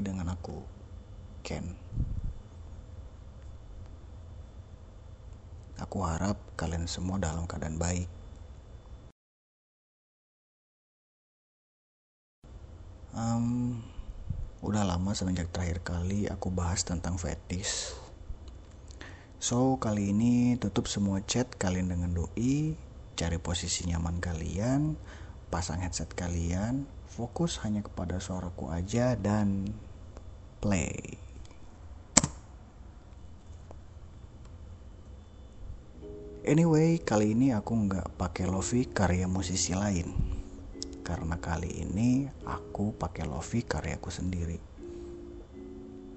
lagi dengan aku, Ken. Aku harap kalian semua dalam keadaan baik. Um, udah lama semenjak terakhir kali aku bahas tentang fetish. So, kali ini tutup semua chat kalian dengan doi, cari posisi nyaman kalian, pasang headset kalian, fokus hanya kepada suaraku aja dan play. Anyway, kali ini aku nggak pakai lofi karya musisi lain. Karena kali ini aku pakai lofi karyaku sendiri.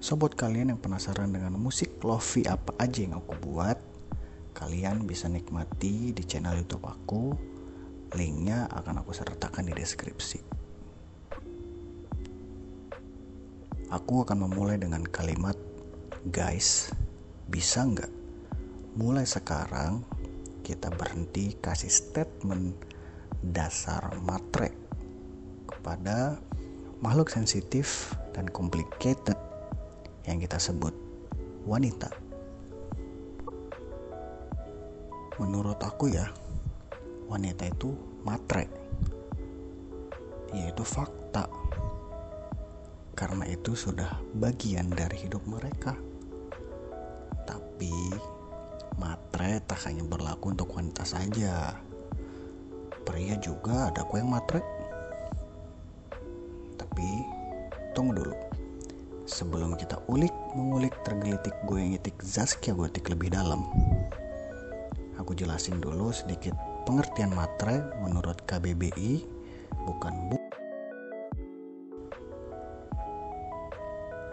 So buat kalian yang penasaran dengan musik lofi apa aja yang aku buat, kalian bisa nikmati di channel YouTube aku. Linknya akan aku sertakan di deskripsi. Aku akan memulai dengan kalimat, guys, bisa nggak? Mulai sekarang kita berhenti kasih statement dasar matre kepada makhluk sensitif dan complicated yang kita sebut wanita. Menurut aku ya, wanita itu matre. Yaitu fakta. Karena itu sudah bagian dari hidup mereka. Tapi matre tak hanya berlaku untuk wanita saja. Pria juga ada kok yang matre. Tapi tunggu dulu sebelum kita ulik mengulik tergelitik gue yang itik Zaskia Gotik lebih dalam aku jelasin dulu sedikit pengertian matre menurut KBBI bukan bu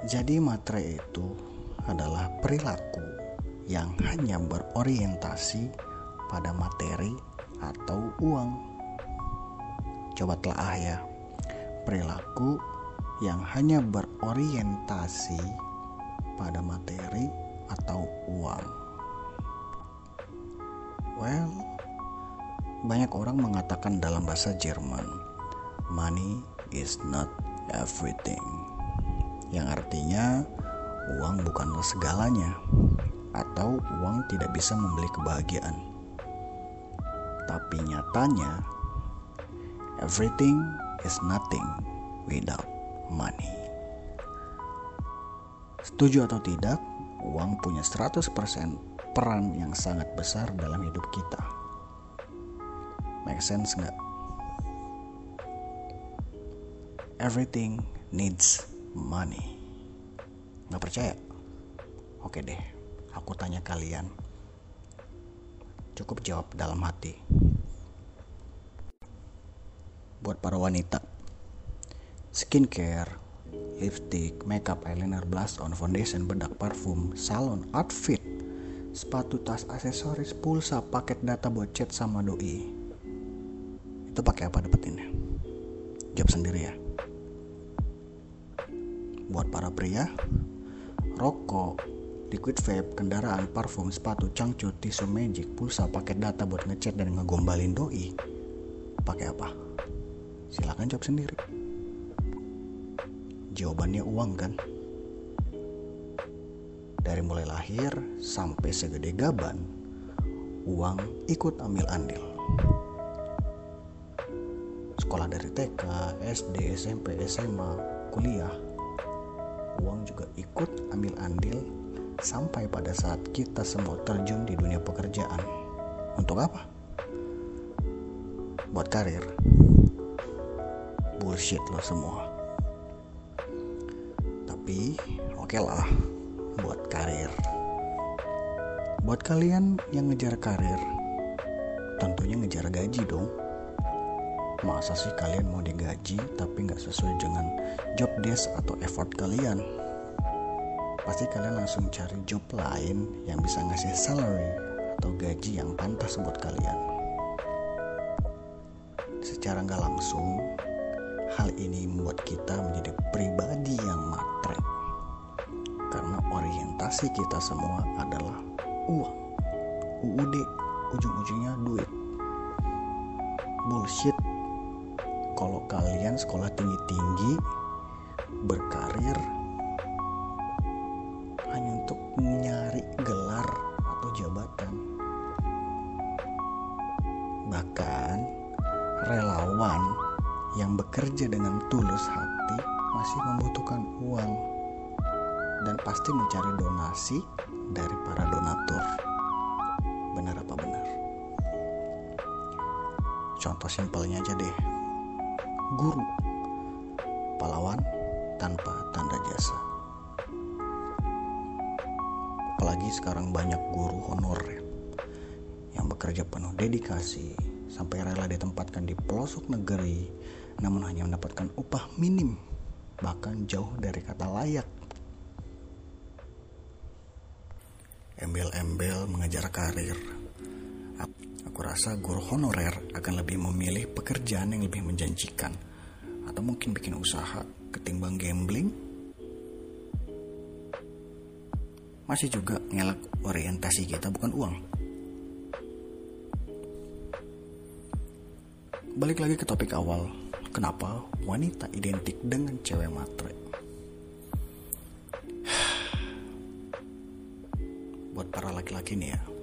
jadi matre itu adalah perilaku yang hanya berorientasi pada materi atau uang coba telah ya perilaku yang hanya berorientasi pada materi atau uang. Well, banyak orang mengatakan dalam bahasa Jerman, money is not everything. Yang artinya uang bukanlah segalanya atau uang tidak bisa membeli kebahagiaan. Tapi nyatanya everything is nothing without money. Setuju atau tidak, uang punya 100% peran yang sangat besar dalam hidup kita. Make sense nggak? Everything needs money. Nggak percaya? Oke deh, aku tanya kalian. Cukup jawab dalam hati. Buat para wanita, skincare, lipstick, makeup, eyeliner, blush on, foundation, bedak, parfum, salon, outfit, sepatu, tas, aksesoris, pulsa, paket data buat chat sama doi. Itu pakai apa dapetinnya? Jawab sendiri ya. Buat para pria, rokok, liquid vape, kendaraan, parfum, sepatu, cangcut, tisu magic, pulsa, paket data buat ngechat dan ngegombalin doi. Pakai apa? Silahkan jawab sendiri. Jawabannya uang kan? Dari mulai lahir sampai segede gaban, uang ikut ambil andil. Sekolah dari TK, SD, SMP, SMA, kuliah, uang juga ikut ambil andil sampai pada saat kita semua terjun di dunia pekerjaan. Untuk apa? Buat karir. Bullshit lo semua tapi oke okay lah buat karir buat kalian yang ngejar karir tentunya ngejar gaji dong masa sih kalian mau digaji tapi nggak sesuai dengan job desk atau effort kalian pasti kalian langsung cari job lain yang bisa ngasih salary atau gaji yang pantas buat kalian secara nggak langsung Hal ini membuat kita menjadi pribadi yang matre. Karena orientasi kita semua adalah uang. UUD ujung-ujungnya duit. Bullshit. Kalau kalian sekolah tinggi-tinggi berkarir hanya untuk mencari gelar atau jabatan. Bahkan relawan yang bekerja dengan tulus hati masih membutuhkan uang dan pasti mencari donasi dari para donatur. Benar apa benar? Contoh simpelnya aja deh. Guru. Pahlawan tanpa tanda jasa. Apalagi sekarang banyak guru honorer yang bekerja penuh dedikasi sampai rela ditempatkan di pelosok negeri namun hanya mendapatkan upah minim bahkan jauh dari kata layak embel-embel mengejar karir. Aku rasa guru honorer akan lebih memilih pekerjaan yang lebih menjanjikan atau mungkin bikin usaha ketimbang gambling. Masih juga ngelak orientasi kita bukan uang. Balik lagi ke topik awal, kenapa wanita identik dengan cewek matre? buat para laki-laki nih ya.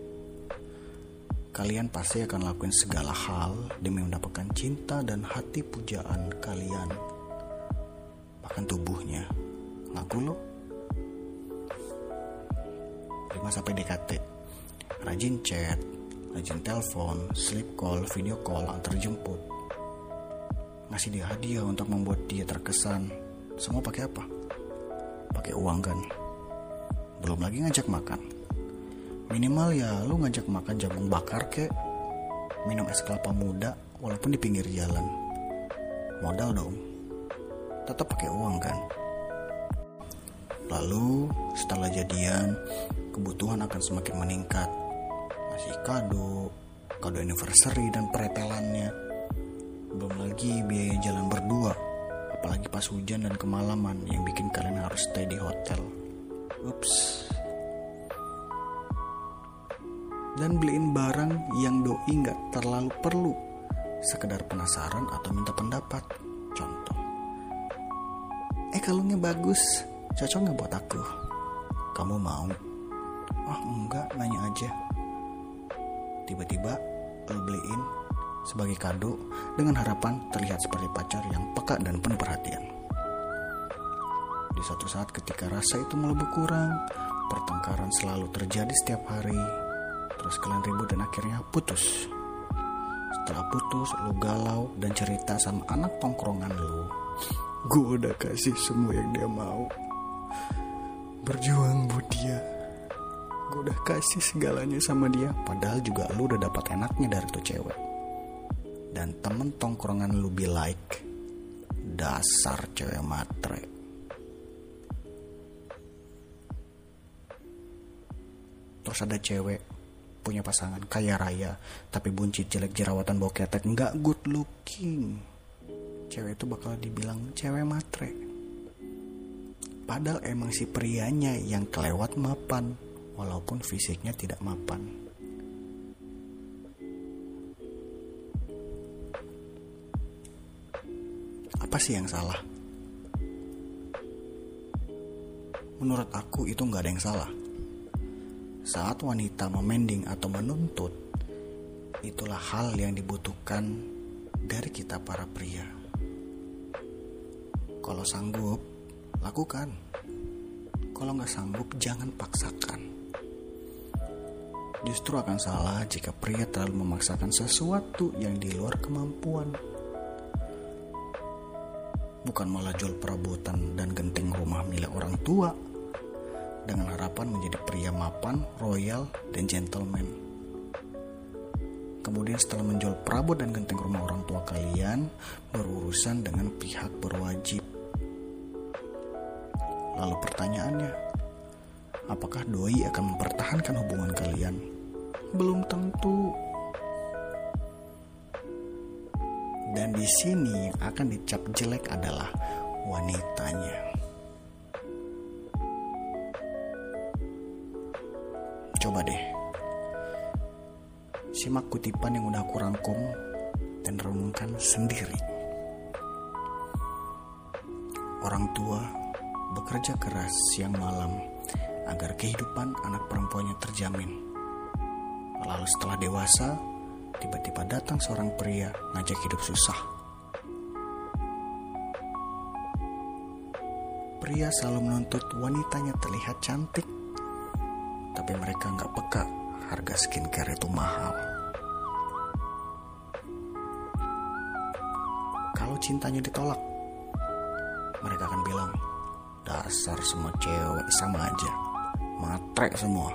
Kalian pasti akan lakuin segala hal demi mendapatkan cinta dan hati pujaan kalian. Bahkan tubuhnya. Ngaku lo? 5 sampai DKT. Rajin chat, rajin telepon, sleep call, video call, antar jemput. Ngasih dia hadiah untuk membuat dia terkesan. Semua pakai apa? Pakai uang kan? Belum lagi ngajak makan minimal ya lu ngajak makan jagung bakar kek minum es kelapa muda walaupun di pinggir jalan. Modal dong. Tetap pakai uang kan? Lalu setelah jadian kebutuhan akan semakin meningkat. Masih kado kado anniversary dan pretelannya. Belum lagi biaya jalan berdua apalagi pas hujan dan kemalaman yang bikin kalian harus stay di hotel. Ups dan beliin barang yang doi nggak terlalu perlu. Sekedar penasaran atau minta pendapat. Contoh. Eh kalungnya bagus. Cocok nggak buat aku? Kamu mau? Oh enggak. Nanya aja. Tiba-tiba lo beliin sebagai kado dengan harapan terlihat seperti pacar yang peka dan penuh perhatian. Di suatu saat ketika rasa itu mulai berkurang pertengkaran selalu terjadi setiap hari Terus kalian ribut dan akhirnya putus. Setelah putus, lu galau dan cerita sama anak tongkrongan lu. Gue udah kasih semua yang dia mau. Berjuang buat dia. Gue udah kasih segalanya sama dia. Padahal juga lu udah dapat enaknya dari tuh cewek. Dan temen tongkrongan lu be like. Dasar cewek matre. Terus ada cewek punya pasangan kaya raya tapi buncit jelek jerawatan bau ketek nggak good looking. Cewek itu bakal dibilang cewek matre. Padahal emang si prianya yang kelewat mapan walaupun fisiknya tidak mapan. Apa sih yang salah? Menurut aku itu nggak ada yang salah saat wanita memending atau menuntut, itulah hal yang dibutuhkan dari kita para pria. Kalau sanggup, lakukan. Kalau nggak sanggup, jangan paksakan. Justru akan salah jika pria terlalu memaksakan sesuatu yang di luar kemampuan. Bukan malah jual perabotan dan genting rumah milik orang tua, dengan harapan menjadi pria mapan, royal, dan gentleman. Kemudian setelah menjual perabot dan genteng rumah orang tua kalian, berurusan dengan pihak berwajib. Lalu pertanyaannya, apakah doi akan mempertahankan hubungan kalian? Belum tentu. Dan di sini yang akan dicap jelek adalah wanitanya. Coba deh. Simak kutipan yang udah aku rangkum dan renungkan sendiri. orang tua bekerja keras siang malam agar kehidupan anak perempuannya terjamin. Lalu setelah dewasa, tiba-tiba datang seorang pria ngajak hidup susah. Pria selalu menuntut wanitanya terlihat cantik, tapi mereka nggak peka harga skincare itu mahal. Kalau cintanya ditolak, mereka akan bilang, dasar semua cewek sama aja, matre semua.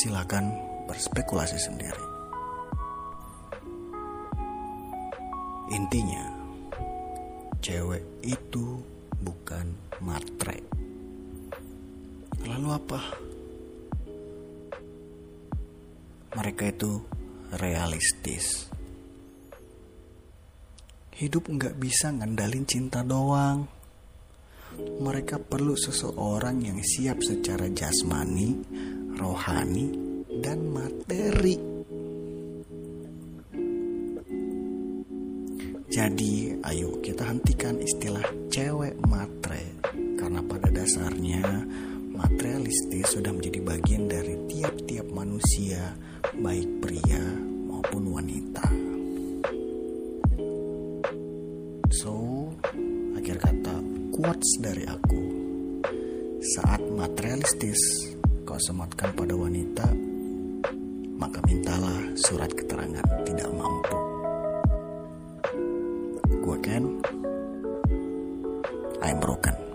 Silakan berspekulasi sendiri. Intinya, cewek itu bukan matre. Lalu apa? Mereka itu realistis. Hidup nggak bisa ngandalin cinta doang. Mereka perlu seseorang yang siap secara jasmani, rohani, dan materi. Jadi, ayo kita hentikan istilah cewek matre karena pada dasarnya materialistis sudah menjadi bagian dari tiap-tiap manusia, baik pria maupun wanita. So, akhir kata quotes dari aku. Saat materialistis kau sematkan pada wanita, maka mintalah surat keterangan tidak mampu. I'm broken.